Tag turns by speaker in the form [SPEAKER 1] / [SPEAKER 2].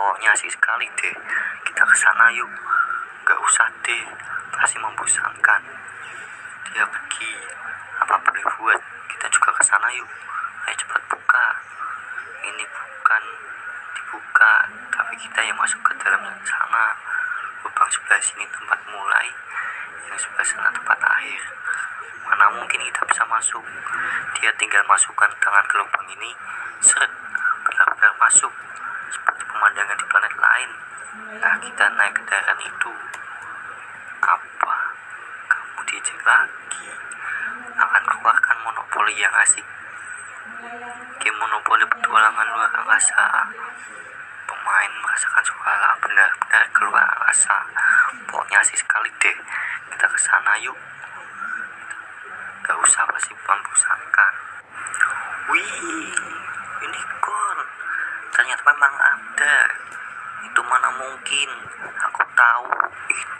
[SPEAKER 1] pokoknya asik sekali deh kita ke sana yuk. Gak usah deh pasti membosankan. Dia pergi. Apa boleh buat? Kita juga ke sana yuk. Ayo cepat buka. Ini bukan dibuka tapi kita yang masuk ke dalam sana. Lubang sebelah sini tempat mulai yang sebelah sana tempat akhir. Mana mungkin kita bisa masuk? Dia tinggal masukkan tangan ke lubang ini. Seret lain. Nah kita naik kendaraan itu. Apa? Kamu diajak lagi. Akan keluarkan monopoli yang asik game monopoli petualangan luar angkasa. Pemain merasakan suara benar-benar keluar angkasa. Pokoknya asik sekali deh kita ke sana yuk. Gak usah pasti membosankan wih unicorn ternyata memang ada itu mana mungkin. Aku tahu itu